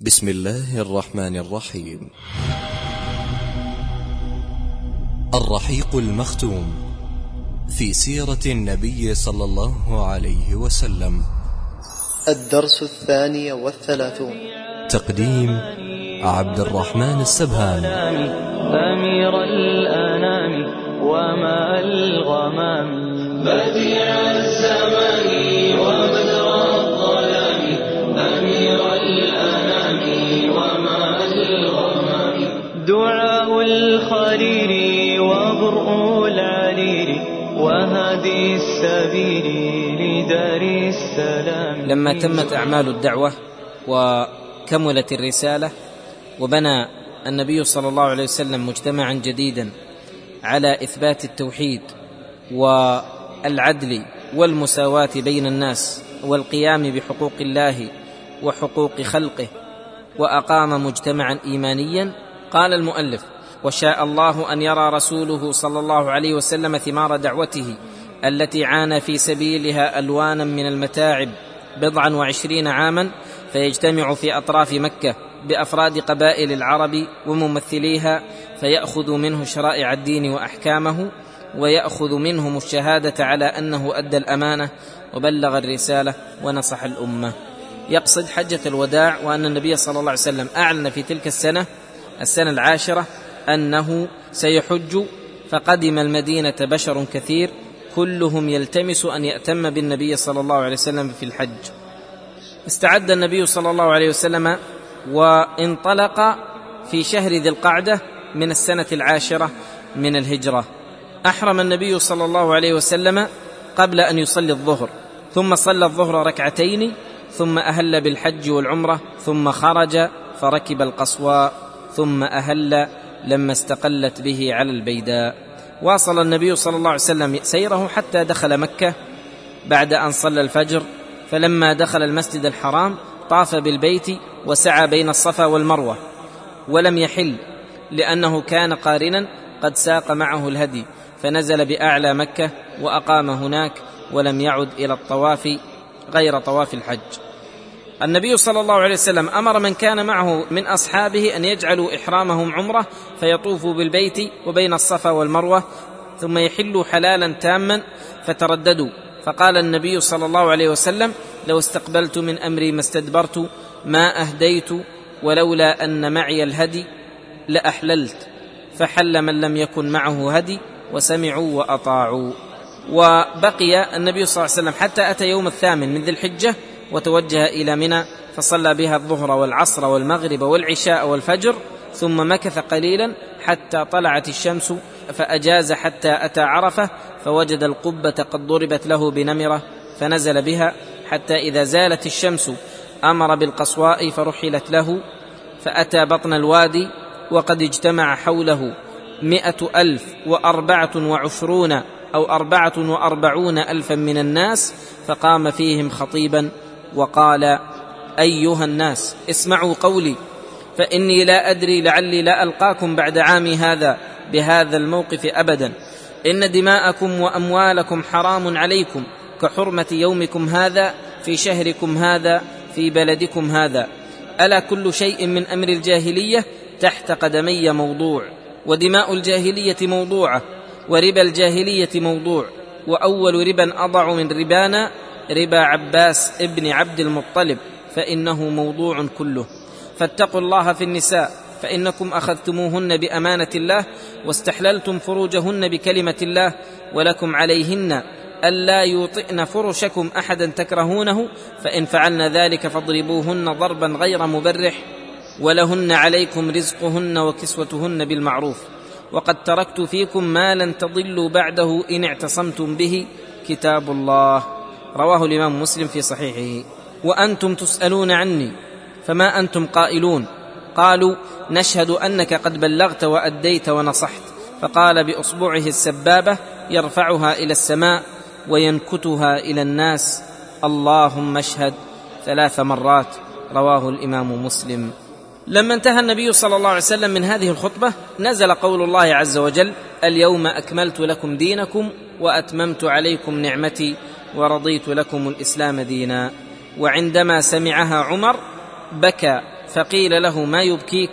بسم الله الرحمن الرحيم. الرحيق المختوم في سيرة النبي صلى الله عليه وسلم. الدرس الثاني والثلاثون. تقديم عبد الرحمن السبهان. أمير الأنام وما الغمام بديع الزمان. الخليل وبرء العليل وهدي السبيل لدار السلام. لما تمت أعمال الدعوة وكملت الرسالة وبنى النبي صلى الله عليه وسلم مجتمعا جديدا على إثبات التوحيد والعدل والمساواة بين الناس والقيام بحقوق الله وحقوق خلقه وأقام مجتمعا ايمانيا قال المؤلف وشاء الله أن يرى رسوله صلى الله عليه وسلم ثمار دعوته التي عانى في سبيلها ألوانا من المتاعب بضعا وعشرين عاما فيجتمع في أطراف مكة بأفراد قبائل العرب وممثليها فيأخذ منه شرائع الدين وأحكامه ويأخذ منهم الشهادة على أنه أدى الأمانة وبلغ الرسالة ونصح الأمة. يقصد حجة الوداع وأن النبي صلى الله عليه وسلم أعلن في تلك السنة السنة العاشرة أنه سيحج فقدم المدينة بشر كثير كلهم يلتمس أن يأتم بالنبي صلى الله عليه وسلم في الحج. استعد النبي صلى الله عليه وسلم وانطلق في شهر ذي القعدة من السنة العاشرة من الهجرة. أحرم النبي صلى الله عليه وسلم قبل أن يصلي الظهر ثم صلى الظهر ركعتين ثم أهل بالحج والعمرة ثم خرج فركب القصواء ثم أهل لما استقلت به على البيداء. واصل النبي صلى الله عليه وسلم سيره حتى دخل مكة بعد أن صلى الفجر. فلما دخل المسجد الحرام طاف بالبيت وسعى بين الصفا والمروة ولم يحل لأنه كان قارنا قد ساق معه الهدي. فنزل بأعلى مكة وأقام هناك ولم يعد إلى الطواف غير طواف الحج. النبي صلى الله عليه وسلم أمر من كان معه من أصحابه أن يجعلوا إحرامهم عمرة فيطوفوا بالبيت وبين الصفا والمروة ثم يحلوا حلالا تاما فترددوا. فقال النبي صلى الله عليه وسلم لو استقبلت من أمري ما استدبرت ما أهديت ولولا أن معي الهدي لأحللت. فحل من لم يكن معه هدي وسمعوا وأطاعوا. وبقي النبي صلى الله عليه وسلم حتى أتى يوم الثامن من ذي الحجة وتوجه إلى منى فصلى بها الظهر والعصر والمغرب والعشاء والفجر ثم مكث قليلا حتى طلعت الشمس فأجاز حتى أتى عرفة فوجد القبة قد ضربت له بنمرة فنزل بها حتى إذا زالت الشمس أمر بالقصواء فرحلت له فأتى بطن الوادي وقد اجتمع حوله مائه ألف وأربعة وعشرون أو أربعة وأربعون الفا من الناس فقام فيهم خطيبا وقال أيها الناس اسمعوا قولي فإني لا أدري لعلي لا ألقاكم بعد عامي هذا بهذا الموقف ابدا. إن دماءكم وأموالكم حرام عليكم كحرمة يومكم هذا في شهركم هذا في بلدكم هذا. ألا كل شيء من أمر الجاهلية تحت قدمي موضوع ودماء الجاهلية موضوعة وربا الجاهلية موضوع وأول ربا أضع من ربانا ربا عباس ابن عبد المطلب فإنه موضوع كله. فاتقوا الله في النساء فإنكم أخذتموهن بأمانة الله واستحللتم فروجهن بكلمة الله ولكم عليهن ألا يوطئن فرشكم أحدا تكرهونه فإن فعلن ذلك فاضربوهن ضربا غير مبرح ولهن عليكم رزقهن وكسوتهن بالمعروف. وقد تركت فيكم ما لن تضلوا بعده إن اعتصمتم به كتاب الله. رواه الإمام مسلم في صحيحه. وأنتم تسألون عني فما أنتم قائلون؟ قالوا نشهد أنك قد بلغت وأديت ونصحت. فقال بأصبعه السبابة يرفعها إلى السماء وينكتها إلى الناس اللهم اشهد ثلاث مرات رواه الإمام مسلم. لما انتهى النبي صلى الله عليه وسلم من هذه الخطبة نزل قول الله عز وجل اليوم أكملت لكم دينكم وأتممت عليكم نعمتي. ورضيت لكم الإسلام دينا. وعندما سمعها عمر بكى فقيل له ما يبكيك؟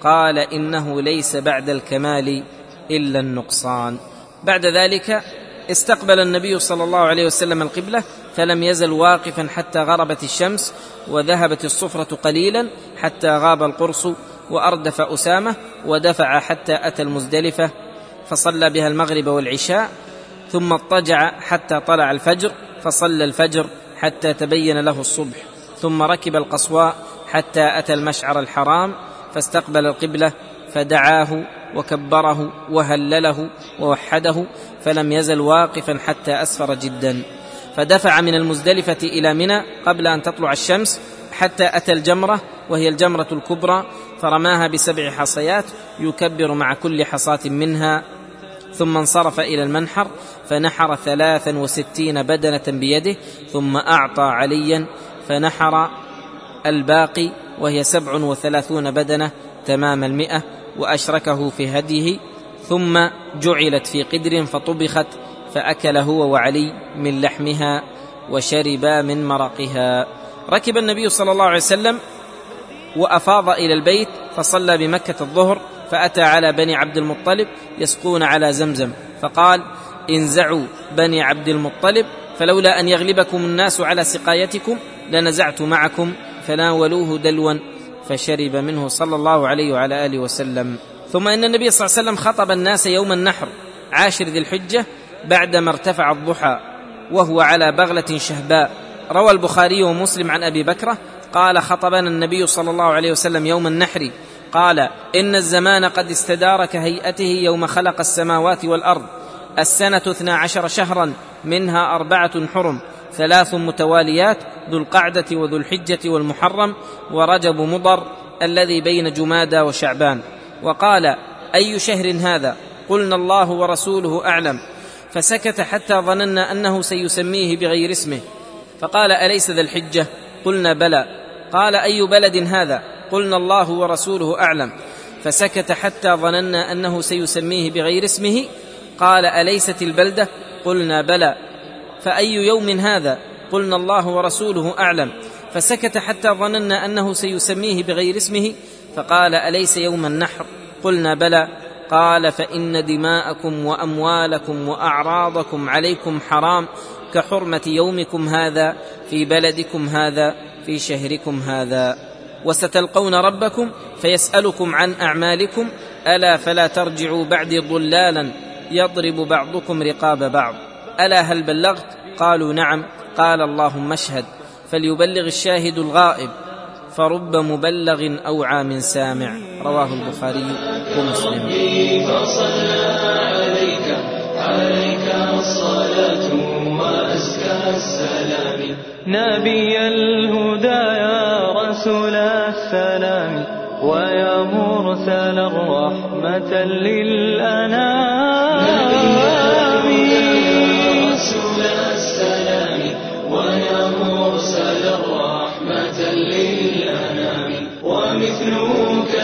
قال إنه ليس بعد الكمال إلا النقصان. بعد ذلك استقبل النبي صلى الله عليه وسلم القبلة فلم يزل واقفا حتى غربت الشمس وذهبت الصفرة قليلا حتى غاب القرص وأردف أسامة ودفع حتى أتى المزدلفة فصلى بها المغرب والعشاء ثم اضطجع حتى طلع الفجر فصلى الفجر حتى تبين له الصبح. ثم ركب القصواء حتى أتى المشعر الحرام فاستقبل القبلة فدعاه وكبره وهلله ووحده فلم يزل واقفا حتى أسفر جدا. فدفع من المزدلفة إلى منى قبل أن تطلع الشمس حتى أتى الجمرة وهي الجمرة الكبرى فرماها بسبع حصيات يكبر مع كل حصاة منها ثم انصرف إلى المنحر فنحر ثلاثا وستين بدنة بيده ثم أعطى عليا فنحر الباقي وهي سبع وثلاثون بدنة تمام المئة وأشركه في هديه ثم جعلت في قدر فطبخت فأكل هو وعلي من لحمها وشربا من مرقها. ركب النبي صلى الله عليه وسلم وأفاض إلى البيت فصلى بمكة الظهر فأتى على بني عبد المطلب يسقون على زمزم فقال انزعوا بني عبد المطلب فلولا أن يغلبكم الناس على سقايتكم لنزعت معكم فناولوه دلوا فشرب منه صلى الله عليه وعلى آله وسلم. ثم إن النبي صلى الله عليه وسلم خطب الناس يوم النحر عاشر ذي الحجة بعدما ارتفع الضحى وهو على بغلة شهباء. روى البخاري ومسلم عن أبي بكرة قال خطبنا النبي صلى الله عليه وسلم يوم النحر قال إن الزمان قد استدار كهيئته يوم خلق السماوات والأرض. السنة اثنا عشر شهرا منها أربعة حرم ثلاث متواليات ذو القعدة وذو الحجة والمحرم ورجب مضر الذي بين جمادى وشعبان. وقال أي شهر هذا؟ قلنا الله ورسوله أعلم. فسكت حتى ظننا أنه سيسميه بغير اسمه. فقال أليس ذا الحجة؟ قلنا بلى. قال أي بلد هذا؟ قلنا الله ورسوله أعلم. فسكت حتى ظننا أنه سيسميه بغير اسمه. قال أليست البلدة؟ قلنا بلى. فأي يوم هذا؟ قلنا الله ورسوله أعلم. فسكت حتى ظننا أنه سيسميه بغير اسمه. فقال أليس يوم النحر؟ قلنا بلى. قال فإن دماءكم وأموالكم وأعراضكم عليكم حرام كحرمة يومكم هذا في بلدكم هذا في شهركم هذا. وستلقون ربكم فيسألكم عن أعمالكم ألا فلا ترجعوا بعدي ضلالا يضرب بعضكم رقاب بعض. ألا هل بلغت؟ قالوا نعم. قال اللهم اشهد. فليبلغ الشاهد الغائب. فرب مبلغ أوعى من سامع. رواه البخاري ومسلم. فصلى عليك عليك الصلاة وأزكى السلام نبي الهدى يا رسول السلام ويا مرسل الرحمة للأنام. رسول السلام ويا مرسل الرحمة للأنام ومثلك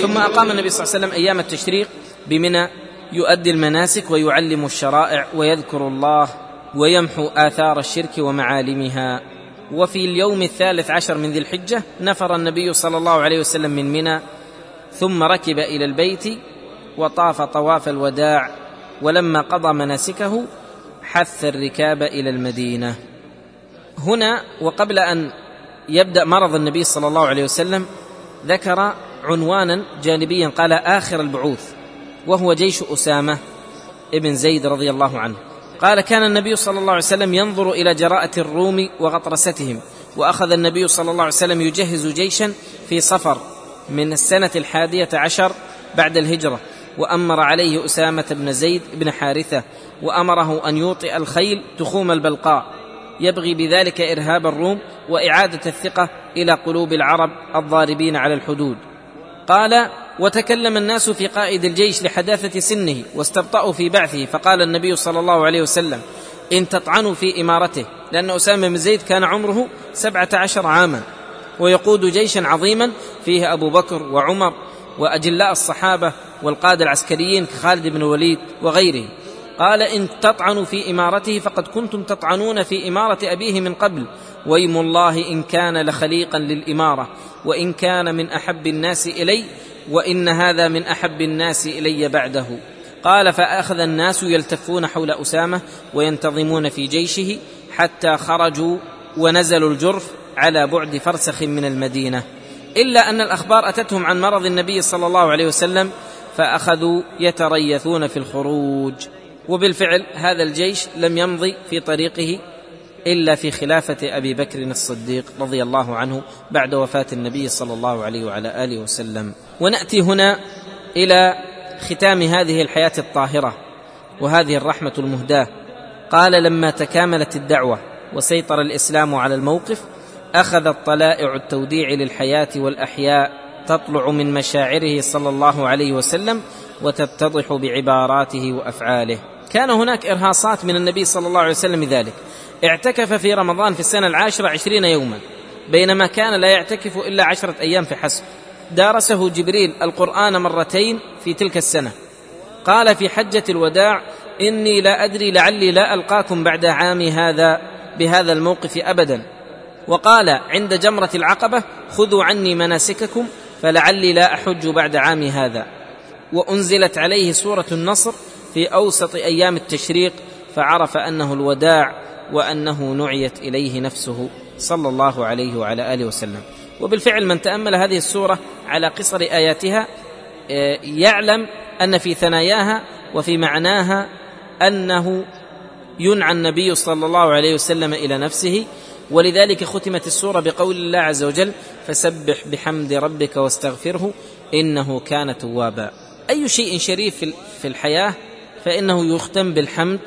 ثم أقام النبي صلى الله عليه وسلم أيام التشريق بمنى يؤدي المناسك ويعلم الشرائع ويذكر الله ويمحو آثار الشرك ومعالمها. وفي اليوم الثالث عشر من ذي الحجة نفر النبي صلى الله عليه وسلم من منى ثم ركب إلى البيت وطاف طواف الوداع ولما قضى مناسكه حث الركاب إلى المدينة. هنا وقبل أن يبدأ مرض النبي صلى الله عليه وسلم ذكر عنوانا جانبيا قال آخر البعوث وهو جيش أسامة ابن زيد رضي الله عنه. قال كان النبي صلى الله عليه وسلم ينظر إلى جراءة الروم وغطرستهم وأخذ النبي صلى الله عليه وسلم يجهز جيشا في صفر من السنة الحادية عشر بعد الهجرة وأمر عليه أسامة بن زيد بن حارثة وأمره أن يوطئ الخيل تخوم البلقاء. يبغي بذلك إرهاب الروم وإعادة الثقة إلى قلوب العرب الضاربين على الحدود. قال وتكلم الناس في قائد الجيش لحداثة سنه واستبطأوا في بعثه فقال النبي صلى الله عليه وسلم إن تطعنوا في إمارته لأن أسامة بن زيد كان عمره سبعة عشر عاما ويقود جيشا عظيما فيه أبو بكر وعمر وأجلاء الصحابة والقادة العسكريين كخالد بن الوليد وغيره قال إن تطعنوا في إمارته فقد كنتم تطعنون في إمارة أبيه من قبل. ويم الله إن كان لخليقا للإمارة وإن كان من أحب الناس إلي وإن هذا من أحب الناس إلي بعده. قال فأخذ الناس يلتفون حول أسامة وينتظمون في جيشه حتى خرجوا ونزلوا الجرف على بعد فرسخ من المدينة. إلا أن الأخبار أتتهم عن مرض النبي صلى الله عليه وسلم فأخذوا يتريثون في الخروج. وبالفعل هذا الجيش لم يمضي في طريقه إلا في خلافة أبي بكر الصديق رضي الله عنه بعد وفاة النبي صلى الله عليه وعلى آله وسلم. ونأتي هنا إلى ختام هذه الحياة الطاهرة وهذه الرحمة المهداة. قال لما تكاملت الدعوة وسيطر الإسلام على الموقف اخذت طلائع التوديع للحياة والأحياء تطلع من مشاعره صلى الله عليه وسلم وتتضح بعباراته وأفعاله. كان هناك إرهاصات من النبي صلى الله عليه وسلم ذلك اعتكف في رمضان في السنة العاشرة عشرين يوما بينما كان لا يعتكف إلا عشرة أيام فحسب دارسه جبريل القرآن مرتين في تلك السنة. قال في حجة الوداع إني لا أدري لعلي لا ألقاكم بعد عامي هذا بهذا الموقف أبدا. وقال عند جمرة العقبة خذوا عني مناسككم فلعلي لا أحج بعد عامي هذا. وأنزلت عليه سورة النصر في أوسط أيام التشريق فعرف أنه الوداع وأنه نعيت إليه نفسه. صلى الله عليه وعلى آله وسلم. وبالفعل من تأمل هذه السورة على قصر آياتها آه، يعلم أن في ثناياها وفي معناها أنه ينعى النبي صلى الله عليه وسلم إلى نفسه. ولذلك ختمت السورة بقول الله عز وجل فسبح بحمد ربك واستغفره إنه كان توابا. أي شيء شريف في الحياة فإنه يختم بالحمد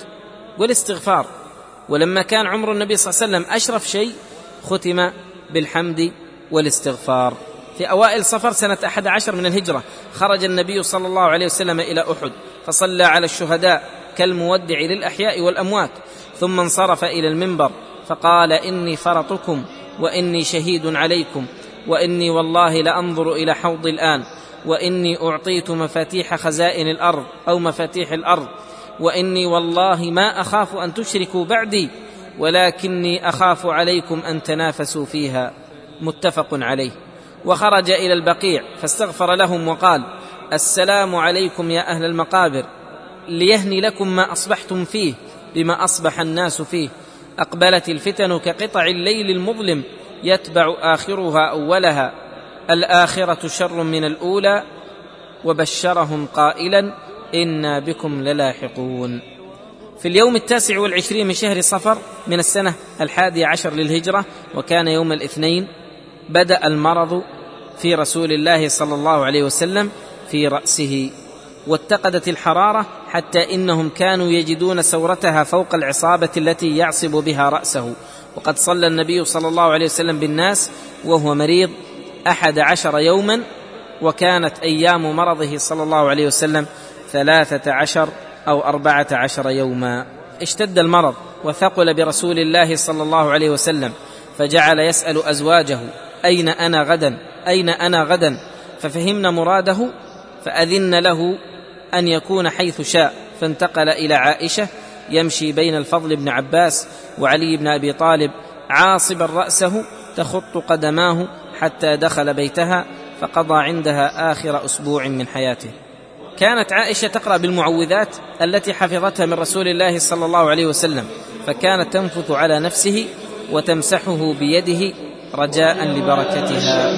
والاستغفار. ولما كان عمر النبي صلى الله عليه وسلم أشرف شيء ختم بالحمد والاستغفار. في أوائل صفر سنة أحد عشر من الهجرة خرج النبي صلى الله عليه وسلم إلى أحد فصلى على الشهداء كالمودع للأحياء والأموات ثم انصرف إلى المنبر فقال إني فرطكم وإني شهيد عليكم وإني والله لأنظر إلى حوض الآن وإني أعطيت مفاتيح خزائن الأرض أو مفاتيح الأرض وإني والله ما أخاف أن تشركوا بعدي ولكني أخاف عليكم أن تنافسوا فيها. متفق عليه. وخرج إلى البقيع فاستغفر لهم وقال السلام عليكم يا أهل المقابر ليهني لكم ما أصبحتم فيه بما أصبح الناس فيه. أقبلت الفتن كقطع الليل المظلم يتبع آخرها أولها. الآخرة شر من الأولى وبشرهم قائلا أنا بكم للاحقون. في اليوم التاسع والعشرين من شهر صفر من السنة الحادي عشر للهجرة وكان يوم الاثنين بدأ المرض في رسول الله صلى الله عليه وسلم في رأسه واتقدت الحرارة حتى إنهم كانوا يجدون سورتها فوق العصابة التي يعصب بها رأسه. وقد صلى النبي صلى الله عليه وسلم بالناس وهو مريض أحد عشر يوما وكانت أيام مرضه صلى الله عليه وسلم ثلاثة عشر أو أربعة عشر يوما. اشتد المرض وثقل برسول الله صلى الله عليه وسلم فجعل يسأل أزواجه أين أنا غدا؟ أين أنا غدا؟ ففهمن مراده فأذن له أن يكون حيث شاء. فانتقل إلى عائشة يمشي بين الفضل بن عباس وعلي بن أبي طالب عاصبا رأسه تخط قدماه حتى دخل بيتها فقضى عندها آخر أسبوع من حياته. كانت عائشة تقرأ بالمعوذات التي حفظتها من رسول الله صلى الله عليه وسلم فكانت تنفث على نفسه وتمسحه بيده رجاء لبركتها.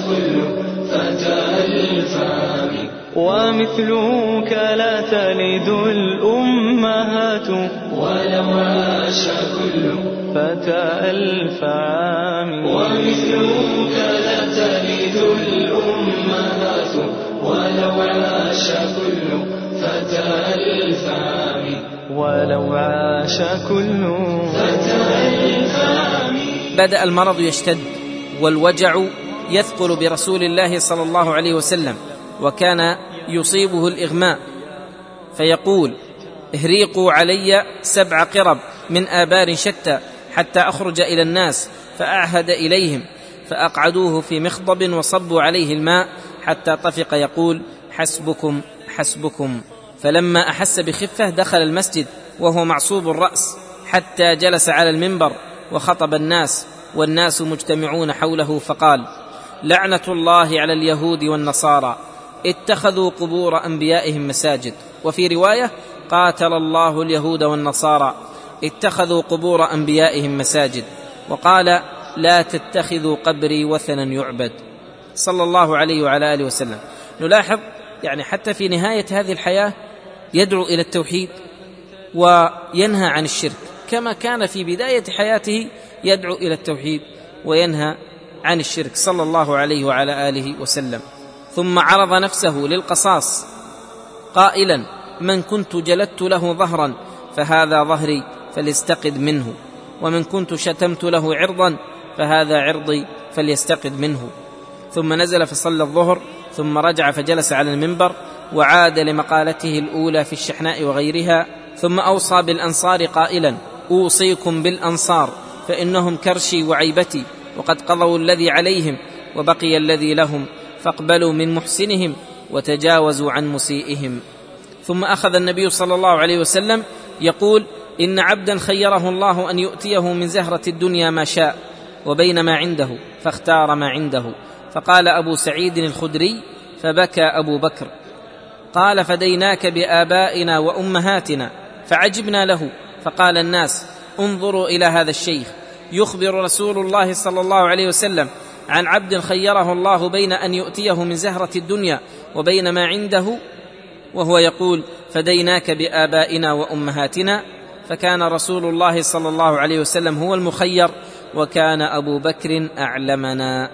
ومثلك لا تلد الأمهات. ولو عاش كل فتى ألف عام. ومثلك لا تلد الأمهات. ولو عاش كل فتى ألف عام. ولو عاش كل فتى ألف عام. بدأ المرض يشتد. والوجع يثقل برسول الله صلى الله عليه وسلم وكان يصيبه الإغماء. فيقول اهريقوا علي سبع قرب من آبار شتى حتى أخرج إلى الناس فأعهد إليهم فأقعدوه في مخضب وصبوا عليه الماء حتى طفق يقول حسبكم حسبكم. فلما أحس بخفة دخل المسجد وهو معصوب الرأس حتى جلس على المنبر وخطب الناس. والناس مجتمعون حوله فقال لعنة الله على اليهود والنصارى. اتخذوا قبور أنبيائهم مساجد. وفي رواية قاتل الله اليهود والنصارى. اتخذوا قبور أنبيائهم مساجد. وقال لا تتخذوا قبري وثنا يعبد. صلى الله عليه وعلى آله وسلم. نلاحظ يعني حتى في نهاية هذه الحياة يدعو إلى التوحيد وينهى عن الشرك. كما كان في بداية حياته يدعو إلى التوحيد وينهى عن الشرك. صلى الله عليه وعلى آله وسلم. ثم عرض نفسه للقصاص. قائلا من كنت جلدت له ظهرا فهذا ظهري فليستقد منه. ومن كنت شتمت له عرضا فهذا عرضي فليستقد منه. ثم نزل فصلى الظهر ثم رجع فجلس على المنبر وعاد لمقالته الأولى في الشحناء وغيرها ثم أوصى بالأنصار قائلا أوصيكم بالأنصار. فإنهم كرشي وعيبتي وقد قضوا الذي عليهم وبقي الذي لهم فاقبلوا من محسنهم وتجاوزوا عن مسيئهم. ثم أخذ النبي صلى الله عليه وسلم يقول إن عبدا خيره الله أن يؤتيه من زهرة الدنيا ما شاء وبين ما عنده فاختار ما عنده. فقال أبو سعيد الخدري فبكى أبو بكر. قال فديناك بآبائنا وأمهاتنا فعجبنا له. فقال الناس انظروا إلى هذا الشيخ. يخبر رسول الله صلى الله عليه وسلم عن عبد خيره الله بين أن يؤتيه من زهرة الدنيا وبين ما عنده وهو يقول فديناك بآبائنا وأمهاتنا. فكان رسول الله صلى الله عليه وسلم هو المخير وكان أبو بكر أعلمنا.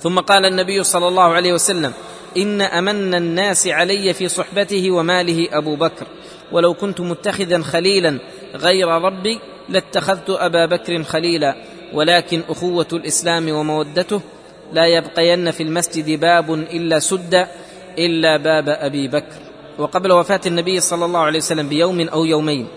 ثم قال النبي صلى الله عليه وسلم إن أمن الناس علي في صحبته وماله أبو بكر ولو كنت متخذا خليلا غير ربي لاتخذت أبا بكر خليلا ولكن أخوة الإسلام ومودته لا يبقين في المسجد باب إلا سد إلا باب أبي بكر. وقبل وفاة النبي صلى الله عليه وسلم بيوم أو يومين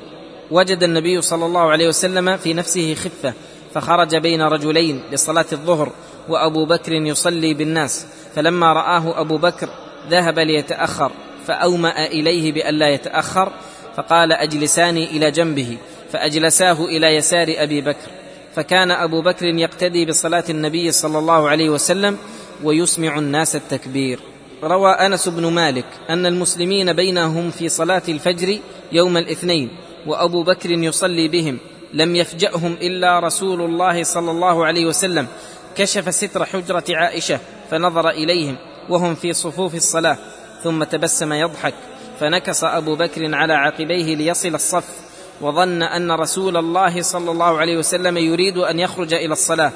وجد النبي صلى الله عليه وسلم في نفسه خفة فخرج بين رجلين لصلاة الظهر وأبو بكر يصلي بالناس. فلما رآه أبو بكر ذهب ليتأخر فأومأ إليه بالا يتأخر فقال أجلساني إلى جنبه. فأجلساه إلى يسار أبي بكر فكان أبو بكر يقتدي بصلاة النبي صلى الله عليه وسلم ويسمع الناس التكبير. روى أنس بن مالك أن المسلمين بينهم في صلاة الفجر يوم الاثنين وأبو بكر يصلي بهم لم يفجأهم إلا رسول الله صلى الله عليه وسلم كشف ستر حجرة عائشة فنظر إليهم وهم في صفوف الصلاة ثم تبسم يضحك فنكص أبو بكر على عقبيه ليصل الصف. وظن أن رسول الله صلى الله عليه وسلم يريد أن يخرج إلى الصلاة.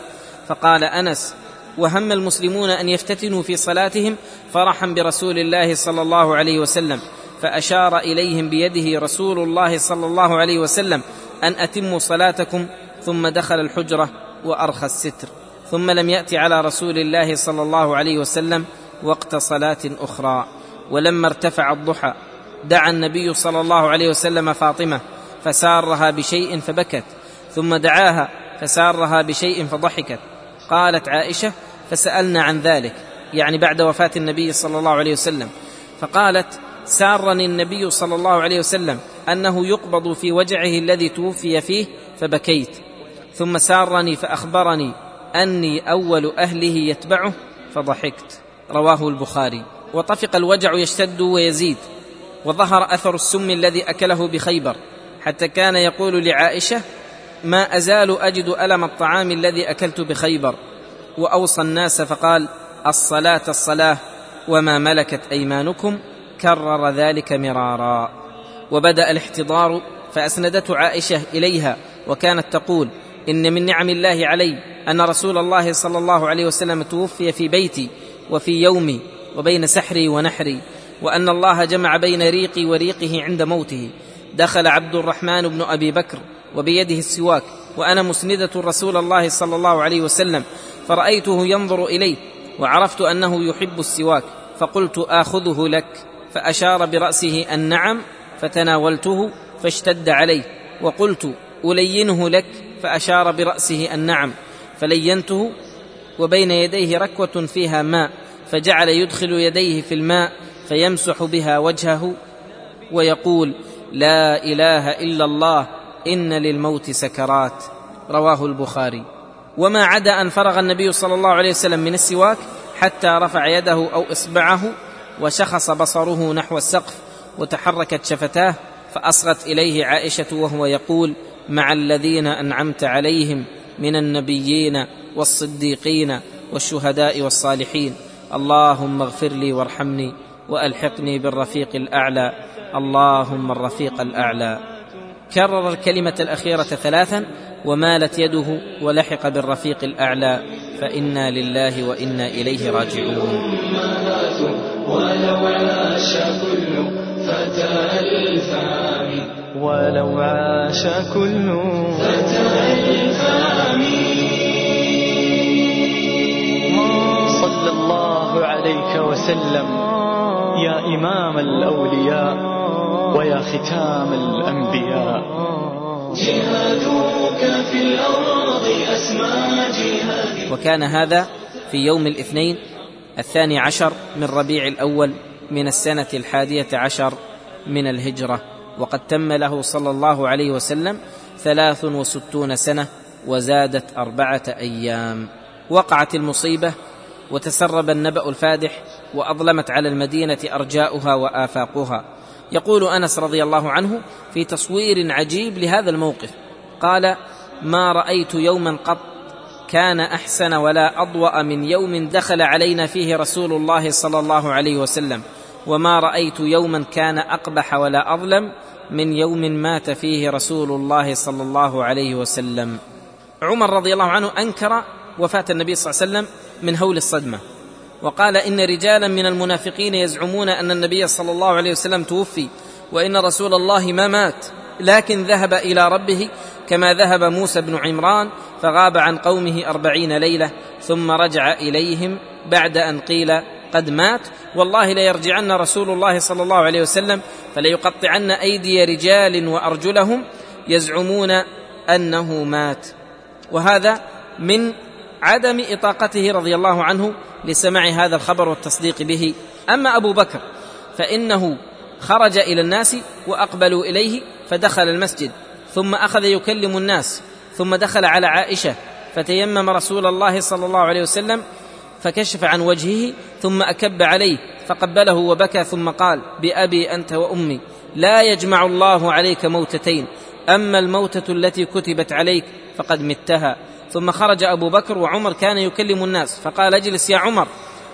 فقال أنس وهم المسلمون أن يفتتنوا في صلاتهم فرحا برسول الله صلى الله عليه وسلم فأشار إليهم بيده رسول الله صلى الله عليه وسلم أن أتموا صلاتكم ثم دخل الحجرة وأرخى الستر ثم لم يات على رسول الله صلى الله عليه وسلم وقت صلاة أخرى. ولما ارتفع الضحى دعا النبي صلى الله عليه وسلم فاطمة فسارها بشيء فبكت ثم دعاها فسارها بشيء فضحكت. قالت عائشة فسألنا عن ذلك يعني بعد وفاة النبي صلى الله عليه وسلم. فقالت سارني النبي صلى الله عليه وسلم أنه يقبض في وجعه الذي توفي فيه فبكيت. ثم سارني فأخبرني أني أول أهله يتبعه فضحكت. رواه البخاري. وطفق الوجع يشتد ويزيد وظهر أثر السم الذي أكله بخيبر. حتى كان يقول لعائشة ما أزال أجد ألم الطعام الذي أكلت بخيبر؟ وأوصى الناس فقال الصلاة الصلاة وما ملكت أيمانكم كرر ذلك مرارا. وبدأ الاحتضار فاسندته عائشة إليها وكانت تقول إن من نعم الله علي أن رسول الله صلى الله عليه وسلم توفي في بيتي وفي يومي وبين سحري ونحري وأن الله جمع بين ريقي وريقه عند موته. دخل عبد الرحمن بن أبي بكر وبيده السواك وأنا مسندة رسول الله صلى الله عليه وسلم فرأيته ينظر إليه وعرفت أنه يحب السواك فقلت آخذه لك فأشار برأسه النعم فتناولته فاشتد عليه وقلت ألينه لك فأشار برأسه النعم فلينته وبين يديه ركوة فيها ماء فجعل يدخل يديه في الماء فيمسح بها وجهه ويقول لا إله إلا الله إن للموت سكرات. رواه البخاري. وما عدا أن فرغ النبي صلى الله عليه وسلم من السواك حتى رفع يده أو إصبعه وشخص بصره نحو السقف وتحركت شفتاه فأصغت إليه عائشة وهو يقول مع الذين أنعمت عليهم من النبيين والصديقين والشهداء والصالحين اللهم اغفر لي وارحمني وألحقني بالرفيق الأعلى. اللهم الرفيق الأعلى. كرر الكلمة الأخيرة ثلاثا ومالت يده ولحق بالرفيق الأعلى. فإنا لله وإنا إليه راجعون. ولو عاش كل فتى الفام ولو عاش كل فتى الفام صلى الله عليك وسلم. يا إمام الأولياء. ويا ختام الأنبياء. جهادك في الأرض أسمى جهاد. وكان هذا في يوم الاثنين الثاني عشر من ربيع الأول من السنة الحادية عشر من الهجرة. وقد تم له صلى الله عليه وسلم ثلاث وستون سنة وزادت أربعة أيام. وقعت المصيبة وتسرب النبأ الفادح وأظلمت على المدينة أرجاؤها وآفاقها. يقول أنس رضي الله عنه في تصوير عجيب لهذا الموقف. قال ما رأيت يوما قط كان أحسن ولا أضوأ من يوم دخل علينا فيه رسول الله صلى الله عليه وسلم. وما رأيت يوما كان أقبح ولا أظلم من يوم مات فيه رسول الله صلى الله عليه وسلم. عمر رضي الله عنه أنكر وفاة النبي صلى الله عليه وسلم من هول الصدمة. وقال إن رجالا من المنافقين يزعمون أن النبي صلى الله عليه وسلم توفي وإن رسول الله ما مات لكن ذهب إلى ربه كما ذهب موسى بن عمران فغاب عن قومه أربعين ليلة ثم رجع إليهم بعد أن قيل قد مات. والله ليرجعن رسول الله صلى الله عليه وسلم فليقطعن أيدي رجال وأرجلهم يزعمون أنه مات. وهذا من عدم إطاقته رضي الله عنه لسماع هذا الخبر والتصديق به. أما أبو بكر فإنه خرج إلى الناس وأقبلوا إليه فدخل المسجد ثم أخذ يكلم الناس ثم دخل على عائشة فتيمم رسول الله صلى الله عليه وسلم فكشف عن وجهه ثم أكب عليه فقبله وبكى ثم قال بأبي أنت وأمي لا يجمع الله عليك موتتين أما الموتة التي كتبت عليك فقد متها. ثم خرج أبو بكر وعمر كان يكلم الناس فقال اجلس يا عمر.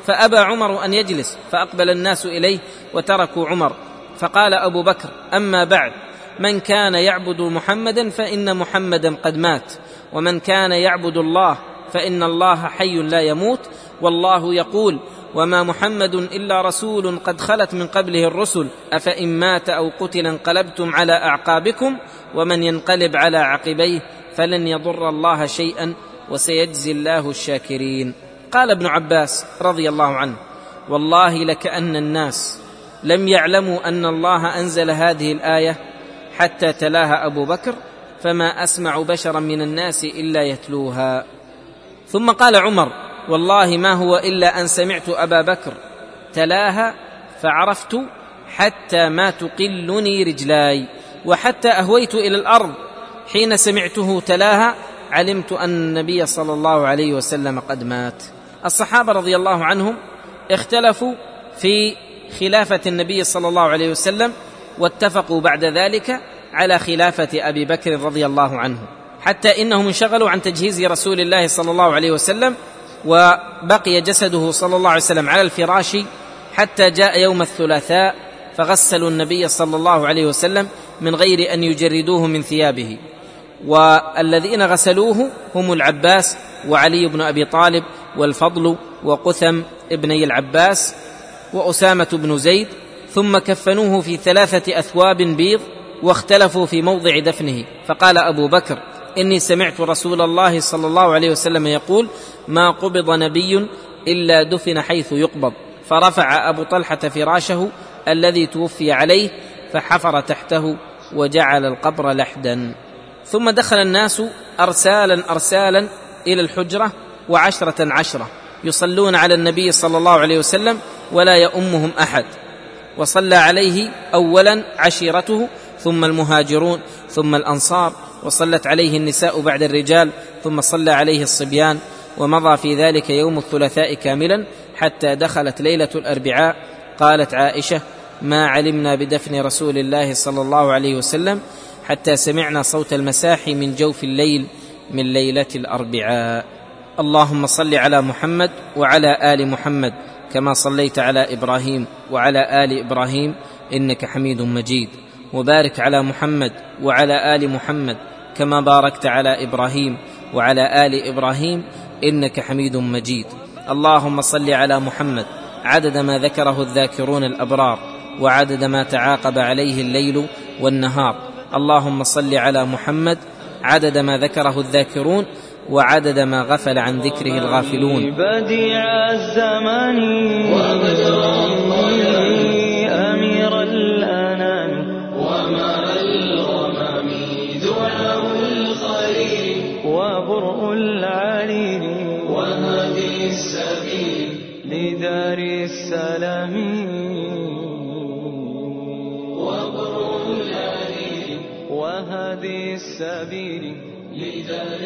فأبى عمر أن يجلس فأقبل الناس إليه وتركوا عمر. فقال أبو بكر أما بعد من كان يعبد محمدا فإن محمدا قد مات ومن كان يعبد الله فإن الله حي لا يموت والله يقول وما محمد إلا رسول قد خلت من قبله الرسل أفإن مات أو قتل انقلبتم على أعقابكم ومن ينقلب على عقبيه فلن يضر الله شيئا وسيجزي الله الشاكرين. قال ابن عباس رضي الله عنه والله لكان الناس لم يعلموا أن الله أنزل هذه الآية حتى تلاها أبو بكر فما أسمع بشرا من الناس إلا يتلوها. ثم قال عمر والله ما هو إلا أن سمعت أبا بكر تلاها فعرفت حتى ما تقلني رجلاي وحتى أهويت إلى الأرض حين سمعته تلاها علمت أن النبي صلى الله عليه وسلم قد مات. الصحابة رضي الله عنهم اختلفوا في خلافة النبي صلى الله عليه وسلم واتفقوا بعد ذلك على خلافة أبي بكر رضي الله عنه. حتى إنهم انشغلوا عن تجهيز رسول الله صلى الله عليه وسلم وبقي جسده صلى الله عليه وسلم على الفراش حتى جاء يوم الثلاثاء فغسلوا النبي صلى الله عليه وسلم من غير أن يجردوه من ثيابه. والذين غسلوه هم العباس وعلي بن أبي طالب والفضل وقثم ابني العباس وأسامة بن زيد ثم كفنوه في ثلاثة أثواب بيض واختلفوا في موضع دفنه. فقال أبو بكر إني سمعت رسول الله صلى الله عليه وسلم يقول ما قبض نبي إلا دفن حيث يقبض فرفع أبو طلحة فراشه الذي توفي عليه فحفر تحته وجعل القبر لحدا. ثم دخل الناس ارسالا ارسالا إلى الحجرة وعشرة عشرة يصلون على النبي صلى الله عليه وسلم ولا يؤمهم أحد. وصلى عليه اولا عشيرته ثم المهاجرون ثم الأنصار وصلت عليه النساء بعد الرجال ثم صلى عليه الصبيان ومضى في ذلك يوم الثلاثاء كاملا حتى دخلت ليلة الأربعاء. قالت عائشة ما علمنا بدفن رسول الله صلى الله عليه وسلم حتى سمعنا صوت المساح من جوف الليل من ليلة الأربعاء. اللهم صل على محمد وعلى آل محمد كما صليت على إبراهيم وعلى آل إبراهيم إنك حميد مجيد. وبارك على محمد وعلى آل محمد كما باركت على إبراهيم وعلى آل إبراهيم إنك حميد مجيد. اللهم صل على محمد. عدد ما ذكره الذاكرون الأبرار وعدد ما تعاقب عليه الليل والنهار. اللهم صل على محمد عدد ما ذكره الذاكرون وعدد ما غفل عن ذكره الغافلون. بديع السبيل لدار